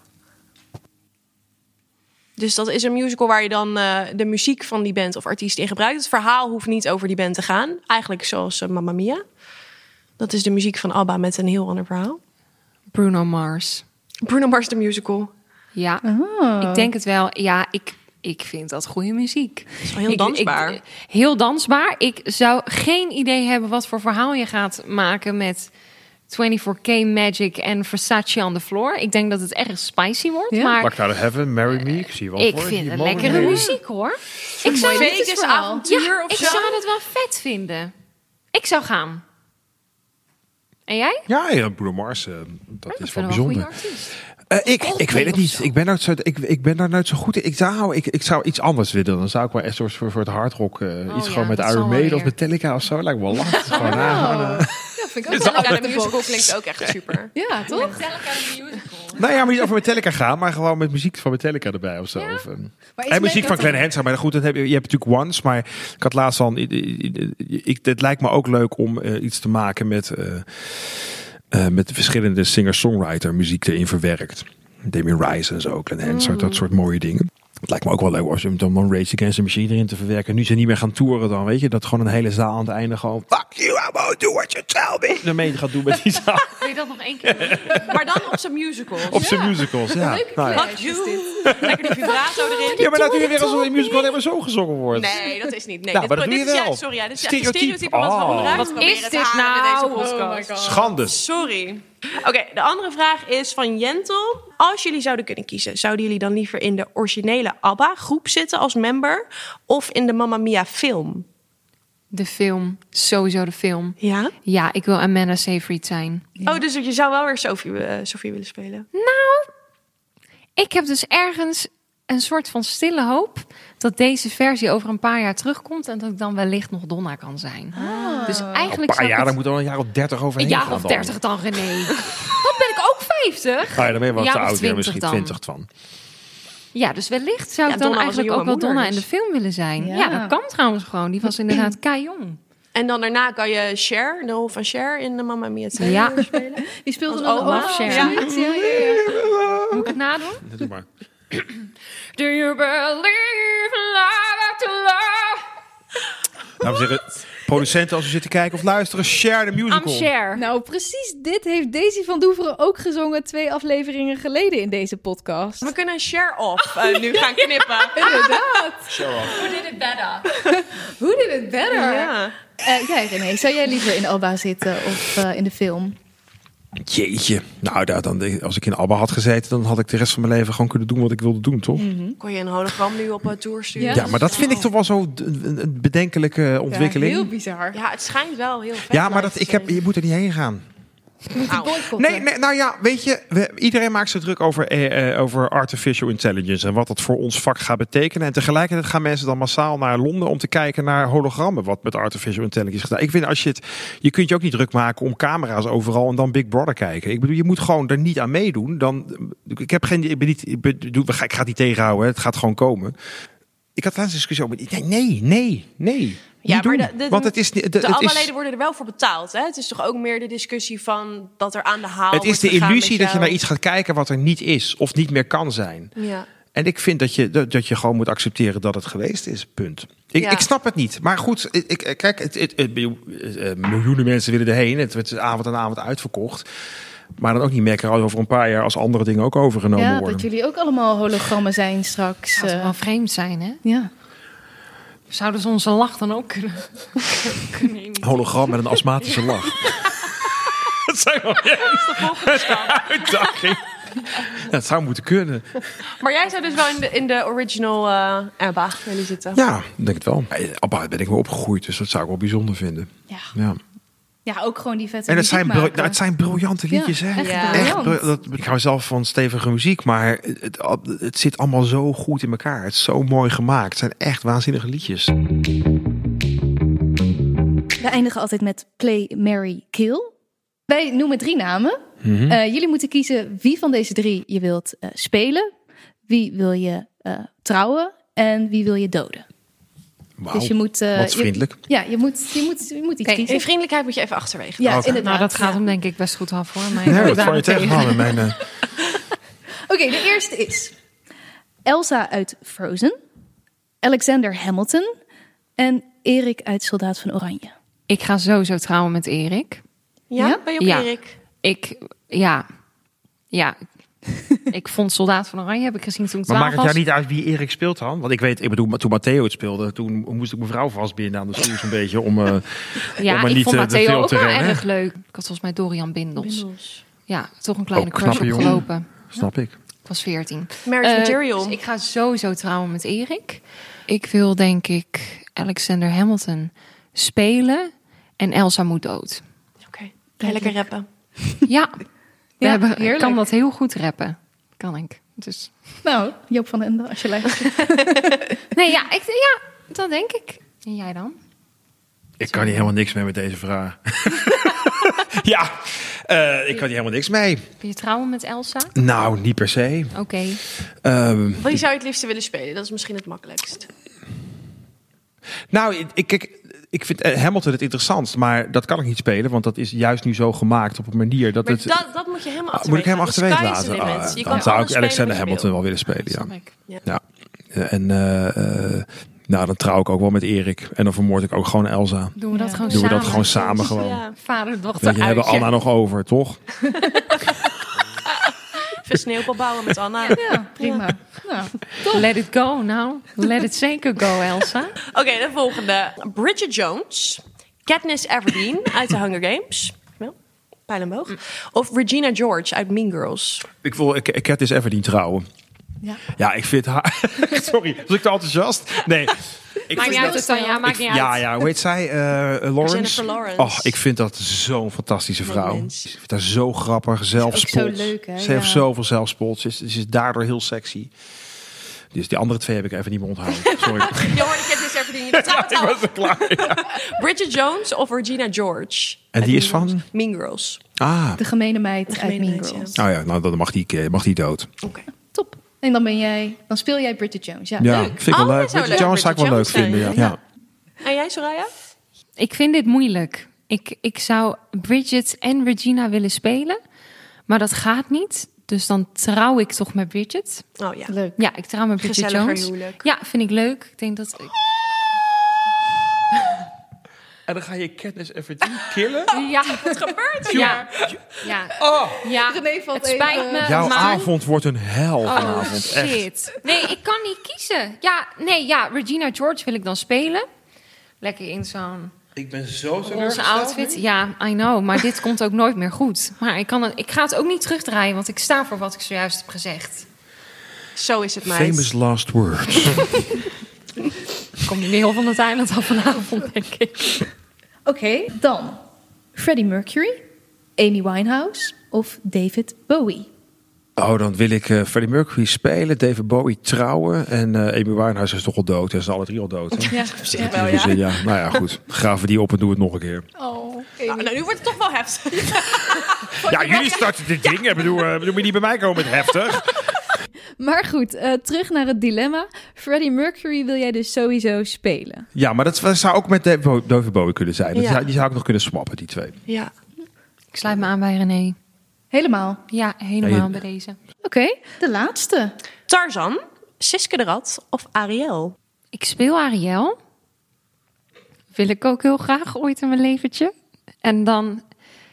Dus dat is een musical waar je dan eh, de muziek van die band of artiest in gebruikt. Het verhaal hoeft niet over die band te gaan. Eigenlijk zoals uh, Mamma Mia. Dat is de muziek van ABBA met een heel ander verhaal. Bruno Mars. Bruno Mars de musical. Ja, Oh. ik denk het wel. Ja, ik, ik vind dat goede muziek. is wel heel Ik- dansbaar. ik- heel dansbaar. Ik zou geen idee hebben wat voor verhaal je gaat maken met 24K Magic en Versace on the floor. Ik denk dat het erg spicy wordt. Ja. Maar Like out of heaven, marry me. Ik zie je wel ik voor. vind het lekkere muziek hoor. Ik zou, Vegas avontuur ja, of ik zo. zou het wel vet vinden. Ik zou gaan. En jij? Ja, ja, Bruno Mars, eh, dat Ik is wel wel een Eh, ik, ik weet het niet. Ik ben, nooit zo, ik, ik ben daar nooit zo goed in. Ik zou, ik, ik zou iets anders willen. Dan zou ik wel echt soort voor, voor het hardrock eh, iets Oh ja, gewoon met Iron Maiden of. Metallica of zo. Lijkt me wel. [laughs] Gewoon, ah, gewoon, eh. Ja, vind ik ook [laughs] out de musical klinkt ook echt super. [laughs] Ja, toch? Nou ja, maar niet over Metallica gaan, maar gewoon met muziek van Metallica erbij of zo. Of, ehm, en muziek van Glenn Hansard. Maar goed, dat heb je, je hebt natuurlijk Once. Maar ik had laatst al... Ik, ik, het lijkt me ook leuk om eh, iets te maken met... eh, met verschillende singer-songwriter muziek erin verwerkt. Damien Rice en zo, Glenn Hansard, dat soort mooie dingen. Het lijkt me ook wel leuk als je hem dan Rage Against the Machine erin te verwerken. Nu ze niet meer gaan toeren dan, weet je. Dat gewoon een hele zaal aan het einde gewoon... Fuck you, I won't do what you tell me. Daarmee gaat doen met die zaal. [laughs] Wil je dat nog één keer doen? Maar dan op zijn musical. Op zijn musicals, ja. Leuke Nou ja. Fuck you. Lekker die vibrato erin. Ja, maar laten we weer alsof een musical helemaal zo gezongen wordt. Nee, dat is niet. Nee, Nou, dit, maar dat dit doe je is wel. sorry, ja, dit is Stereotype. stereotype wat we Oh. onderuit Wat proberen is te dit halen in nou? deze Oh. Schande. Sorry. Oké, de andere vraag is van Jentel. Als jullie zouden kunnen kiezen, zouden jullie dan liever in de originele ABBA-groep zitten als member of in de Mamma Mia film? De film. Sowieso de film. Ja. Ja, ik wil Amanda Seyfried zijn. Oh, dus je zou wel weer Sophie, eh, Sophie willen spelen? Ik heb dus ergens een soort van stille hoop dat deze versie over een paar jaar terugkomt en dat ik dan wellicht nog Donna kan zijn. Dus Een eigenlijk paar zou ik jaar, het- moet al een jaar of dertig overheen een jaar gaan of dan. 30 dan, René. [laughs] Dan ben ik ook 50. Nou ja, dan ben je wel Een te oud, weer 20 misschien dan. 20 van. Ja, dus wellicht zou Ja, ik dan Donna een eigenlijk ook wel Donna in dus- de film willen zijn. Ja. Ja, dat kan trouwens gewoon. Die was [clears throat] inderdaad kei jong. En dan daarna kan je Cher, de rol van Cher in de Mamma Mia 2 Ja. spelen. [laughs] Die speelde Als dan oma. ook Cher. Ja, ja, ja. Moet ik het nadoen? [laughs] Doe maar. Do you believe in love after love? Dames en heren, producenten als u zit te kijken of luisteren, share the musical. I'm Cher. Nou, precies dit heeft Daisy van Doeveren ook gezongen twee afleveringen geleden in deze podcast. We kunnen Cher off eh, nu gaan [laughs] knippen. Inderdaad. Who did it better? [laughs] Who did it better? Ja. Eh, jij René, zou jij liever in Alba zitten of eh, in de film? Jeetje. Nou, daar, dan, als ik in Abba had gezeten, dan had ik de rest van mijn leven gewoon kunnen doen wat ik wilde doen, toch? Kon je een hologram nu op een tour sturen? Ja. Ja, maar dat vind ik toch wel zo een bedenkelijke ontwikkeling. heel Ja, bizar. Ja, het schijnt wel heel vet. maar dat, ik heb, je moet er niet heen gaan. Nee, nee, nou ja, weet je, we, iedereen maakt zich druk over, eh, eh, over artificial intelligence en wat dat voor ons vak gaat betekenen. En tegelijkertijd gaan mensen dan massaal naar Londen om te kijken naar hologrammen, wat met artificial intelligence gedaan. Ik vind als je het, je kunt je ook niet druk maken om camera's overal en dan Big Brother kijken. Ik bedoel, je moet gewoon er niet aan meedoen. Dan, ik heb geen, ik ben niet, ik, bedoel, ik ga het niet tegenhouden, het gaat gewoon komen. Ik had laatst een discussie over, nee, nee, nee, nee. Ja, maar de- de- want het is De het is, ABBA-leden worden er wel voor betaald. Hè? Het is toch ook meer de discussie van dat er aan de haal het is de illusie dat je naar iets gaat kijken wat er niet is of niet meer kan zijn. Ja. En ik vind dat je, dat, je gewoon moet accepteren dat het geweest is. Punt. Ik, Ja. ik snap het niet. Maar goed, ik, ik- kijk, het, het, het- eh, miljoenen mensen willen erheen. Het werd avond aan avond uitverkocht. Maar dan ook niet als over een paar jaar als andere dingen ook overgenomen Ja, worden. dat jullie ook allemaal hologrammen zijn straks. Zou toch eh, wel vreemd zijn, hè? ja. Zouden ze onze lach dan ook kunnen? [laughs] Hologram met een astmatische lach. [laughs] dat zijn wel ja, [laughs] uitdaging. Ja, het zou moeten kunnen. Maar jij zou dus wel in de, in de original eh ABBA willen zitten. Ja, denk het wel. Eh, Abba ben ik wel opgegroeid, dus dat zou ik wel bijzonder vinden. Ja. Ja. Ja, ook gewoon die vette En het zijn, maken. het zijn briljante liedjes, Ja, hè? echt Ja. briljant. Echt, dat, ik hou zelf van stevige muziek, maar het, het zit allemaal zo goed in elkaar. Het is zo mooi gemaakt. Het zijn echt waanzinnige liedjes. We eindigen altijd met Play, Mary, Kill. Wij noemen drie namen. Mhm. Eh, jullie moeten kiezen wie van deze drie je wilt eh, spelen. Wie wil je eh, trouwen en wie wil je doden. Dus je moet... eh, wat je- vriendelijk. ja, je moet, je moet, je moet iets kiezen. In vriendelijkheid moet je even achterwege. Ja, Oké. inderdaad. Nou, dat gaat ja. hem denk ik best goed af, hoor. Maar [laughs] Nee, val je tegenaan mijn... eh, [laughs] Oké, de eerste is Elsa uit Frozen, Alexander Hamilton en Erik uit Soldaat van Oranje. Ik ga sowieso trouwen met Erik. Ja? Ja? Ben je Ja. Erik? Ik, ja, ja. [laughs] ik vond Soldaat van Oranje, heb ik gezien toen ik Maar maakt het was. jou niet uit wie Erik speelt dan? Want ik weet, ik bedoel, toen Matteo het speelde, toen moest ik mevrouw vastbinden aan de stoel zo'n beetje om... eh, [laughs] om Ja, maar ik niet, vond eh, de Matteo film ook te wel rennen, hè? erg leuk. Ik had volgens mij Dorian Bindels. Ja, toch een kleine Oh, crush opgelopen. Snap ik. Ik was veertien. Marriage Eh, Material. dus ik ga sowieso trouwen met Erik. Ik wil denk ik Alexander Hamilton spelen en Elsa moet dood. Oké, je lekker rappen. Ja, [laughs] Ja, hebben, heerlijk. kan dat heel goed rappen. Kan ik. Dus Nou, Joop van den Ende, als je luistert. [laughs] nee, ja, ik, ja, dat denk ik. En jij dan? Ik kan hier helemaal niks mee met deze vraag. [laughs] ja, eh, ik kan hier helemaal niks mee. Wil je trouwen met Elsa? Nou, niet per se. Oké. Ehm, Wie zou je het liefste willen spelen? Dat is misschien het makkelijkst. nou, ik, ik, kijk, ik vind eh, Hamilton het interessantst, maar dat kan ik niet spelen, want dat is juist nu zo gemaakt op een manier dat Maar het... dat, dat moet je helemaal Ah, achterwege moet ik hem laten. achterwege laten? Ah, dan zou ik Alexander Hamilton wel willen spelen, ja. Ja. En eh, eh, nou, dan trouw ik ook wel met Erik. En dan vermoord ik ook gewoon Elsa. Doen we dat Ja. gewoon Doen we samen? dat gewoon samen gewoon. Ja, Vader, dochter, je, hebben. Anna nog over, toch? [laughs] even sneeuwbal bouwen met Anna. Ja, prima. Nou, Let it go nou. Let it zeker go, Elsa. Oké, de volgende. Bridget Jones, Katniss Everdeen uit de Hunger Games. Ja, Pijl en boog. Of Regina George uit Mean Girls. Ik wil ik, even niet trouwen. Ja. Ja, ik vind haar... [laughs] Sorry, was ik te enthousiast? Nee. Ik Maakt vind niet uit, Tanja. Maakt ik- niet ja, uit. ja, hoe heet zij? Eh, eh, Lawrence? Jennifer Lawrence. Oh, ik vind dat zo'n fantastische vrouw. Ik vind haar zo grappig, zelfspot. ook zo leuk, hè? Ze heeft Ja. zoveel zelfspot. Ze is, ze is daardoor heel sexy. Dus die andere twee heb ik even niet meer onthouden. [laughs] Sorry. Je hoorde Katniss Everdeen. Je bent aan het ik was er klaar. Ja. [laughs] Bridget Jones of Regina George. En die is Mean van? Mean Girls. Ah, de gemene meid De uit Mean meid, Girls. oh ja, nou dan mag die, eh, mag die dood. Oké. En dan ben jij, dan speel jij Bridget Jones. Ja, Ja, leuk. vind ik wel Oh, leuk. Bridget leuk Jones zou ik wel leuk vinden. Ja. Ja. En jij, Soraya? Ik vind dit moeilijk. Ik, ik zou Bridget en Regina willen spelen. Maar dat gaat niet. Dus dan trouw ik toch met Bridget. Oh ja. Leuk. Ja, ik trouw met Bridget Gezelliger Jones. huwelijk. Ja, vind ik leuk. Ik denk dat... En dan ga je Katniss Everdeen killen? [laughs] Ja, wat gebeurt hier? Ja, ja. Oh, ja. René valt het spijt even- me, jouw maar... avond wordt een hel Oh vanavond. Echt. shit. Nee, ik kan niet kiezen. Ja, nee, ja, Regina George wil ik dan spelen. Lekker in zo'n Ik ben zo roze outfit. Ja, I know, maar dit komt ook nooit meer goed. Maar ik, kan het, ik ga het ook niet terugdraaien, want ik sta voor wat ik zojuist heb gezegd. Zo is het, meid. Famous last words. [laughs] Komt niet heel van het eiland af vanavond, denk ik. Oké, dan Freddie Mercury, Amy Winehouse of David Bowie. Oh, dan wil ik eh, Freddie Mercury spelen, David Bowie trouwen. En eh Amy Winehouse is toch al dood. Ze zijn alle drie al dood. Hè? Ja, zich wel, ja. ja, nou ja, goed. Graven die op en doe het nog een keer. Oh, Nou, nou, nu wordt het toch wel heftig. Ja, jullie starten dit ding. Ik bedoel, eh, bedoel, moet je niet bij mij komen met heftig. Maar goed, eh, terug naar het dilemma. Freddie Mercury wil jij dus sowieso spelen. Ja, maar dat zou ook met David Bo- David Bowie kunnen zijn. Dat Ja. zou- Die zou ik nog kunnen swappen, die twee. Ja. Ik sluit me aan bij René. Helemaal. Ja, helemaal bij deze. Oké, de laatste. Tarzan, Siske de Rat of Ariel? Ik speel Ariel. Wil ik ook heel graag ooit in mijn leventje. En dan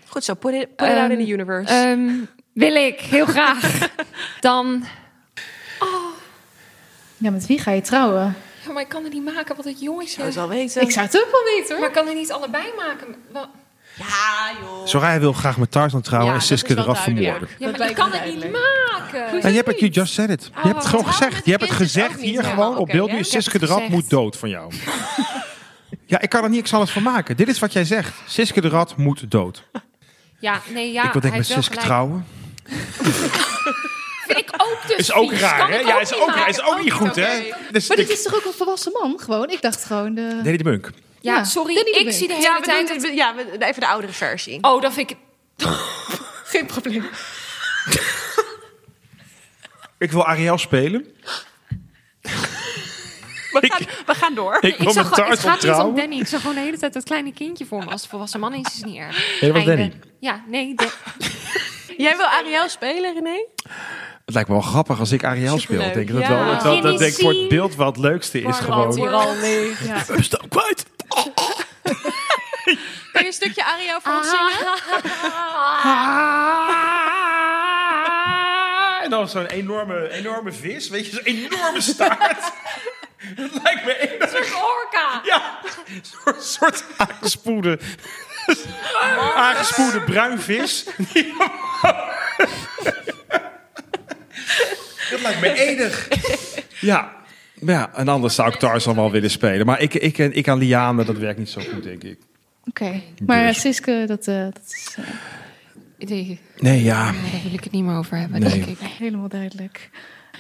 Goed zo, put it, put it out in the universe. Ehm, wil ik, heel graag. [laughs] Dan... Ja, met wie ga je trouwen? Ja, maar ik kan het niet maken wat het jongens zou het wel weten. Ik zou het ook wel weten hoor. Maar ik kan er niet allebei maken. Wel- Ja, joh. Soraya wil graag met Tarzan trouwen Ja, en Siske eraf vermoorden. Ja, maar kan het niet maken. En je hebt het, you just said it. Je hebt het gewoon trouwen gezegd. Je hebt het gezegd hier niet, gewoon op beeld ja. nu. Ik Siske heb het de Rad moet dood van jou. [laughs] ja, ik kan er niks anders van maken. Dit is wat jij zegt. Siske de Rad moet dood. Ja, nee, ja. ik wil denk met Siske gelijk. trouwen. [laughs] Vind ik ook dus Is ook vies. raar, Kan hè? ik Ja, is niet ook raar. maken. Is ook niet goed, hè? Dus Maar dit ik- is toch ook een volwassen man gewoon? Ik dacht gewoon de... Danny de Munk. Ja, Ja, sorry. Danny de Ik Munk. zie de hele Ja, we tijd... doen dat- ja, we- even de oudere versie. Oh, dan vind ik. [laughs] Geen probleem. Ik wil Ariel spelen. We gaan, we gaan door. Ik wil Ik zag met gewoon, het gaat niet om. Danny. Ik zag gewoon de hele tijd dat kleine kindje voor me. Als het volwassen man is, is het niet erg. Nee, dat was Einde. Danny. Ja, nee. de- [laughs] Jij wil Ariel spelen, René? Het lijkt me wel grappig als ik Ariel speel. Ik denk dat, Ja. wel, dat, wel- dat denk ik voor het beeld wel het leukste is gewoon. al leeg. Ja. We [laughs] staan kwijt. Kan je een stukje Ariel voor ons zingen? En dan zo'n enorme, enorme vis. Weet je, zo'n enorme staart. [laughs] Dat lijkt me enig. Orca. Ja, een soort, soort aangespoelde, aangespoelde bruin vis. [laughs] [laughs] Dat lijkt me enig. Ja. Ja, en anders zou ik Tarzan wel willen spelen. Maar ik, ik, ik aan Liane, dat werkt niet zo goed, denk ik. Oké. Maar Dus. Siske, dat, eh, dat is eh, Nee, Nee, ja. daar wil ik het niet meer over hebben, Nee. denk ik. helemaal duidelijk.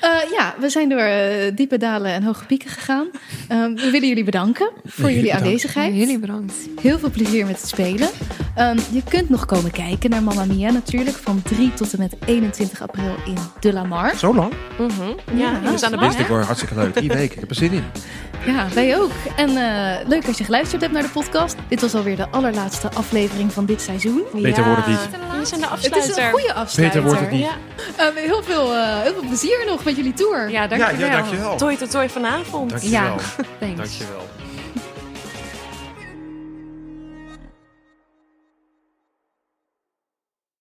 Eh, ja, we zijn door eh, diepe dalen en hoge pieken gegaan. Ehm, we willen jullie bedanken voor jullie bedankt. aanwezigheid. Ja, jullie bedankt. Heel veel plezier met het spelen. Ehm, je kunt nog komen kijken naar Mamma Mia natuurlijk. Van 3 tot en met 21 april in De La Mar. Zo lang? Ja, we staan Dit erbij. is wordt hartstikke leuk. Drie weken. Ik heb er zin in. Ja, wij ook. En eh, leuk als je geluisterd hebt naar de podcast. Dit was alweer de allerlaatste aflevering van dit seizoen. Beter wordt het niet. We zijn de Het is afsluiter. een goede afsluiter. Beter wordt het niet. Ja. Ehm, heel, veel, eh, heel veel plezier nog met jullie tour. Ja, dankjewel. Ja, ja, dankjewel. Toi tot toi vanavond. Dankjewel. Thanks. Dankjewel.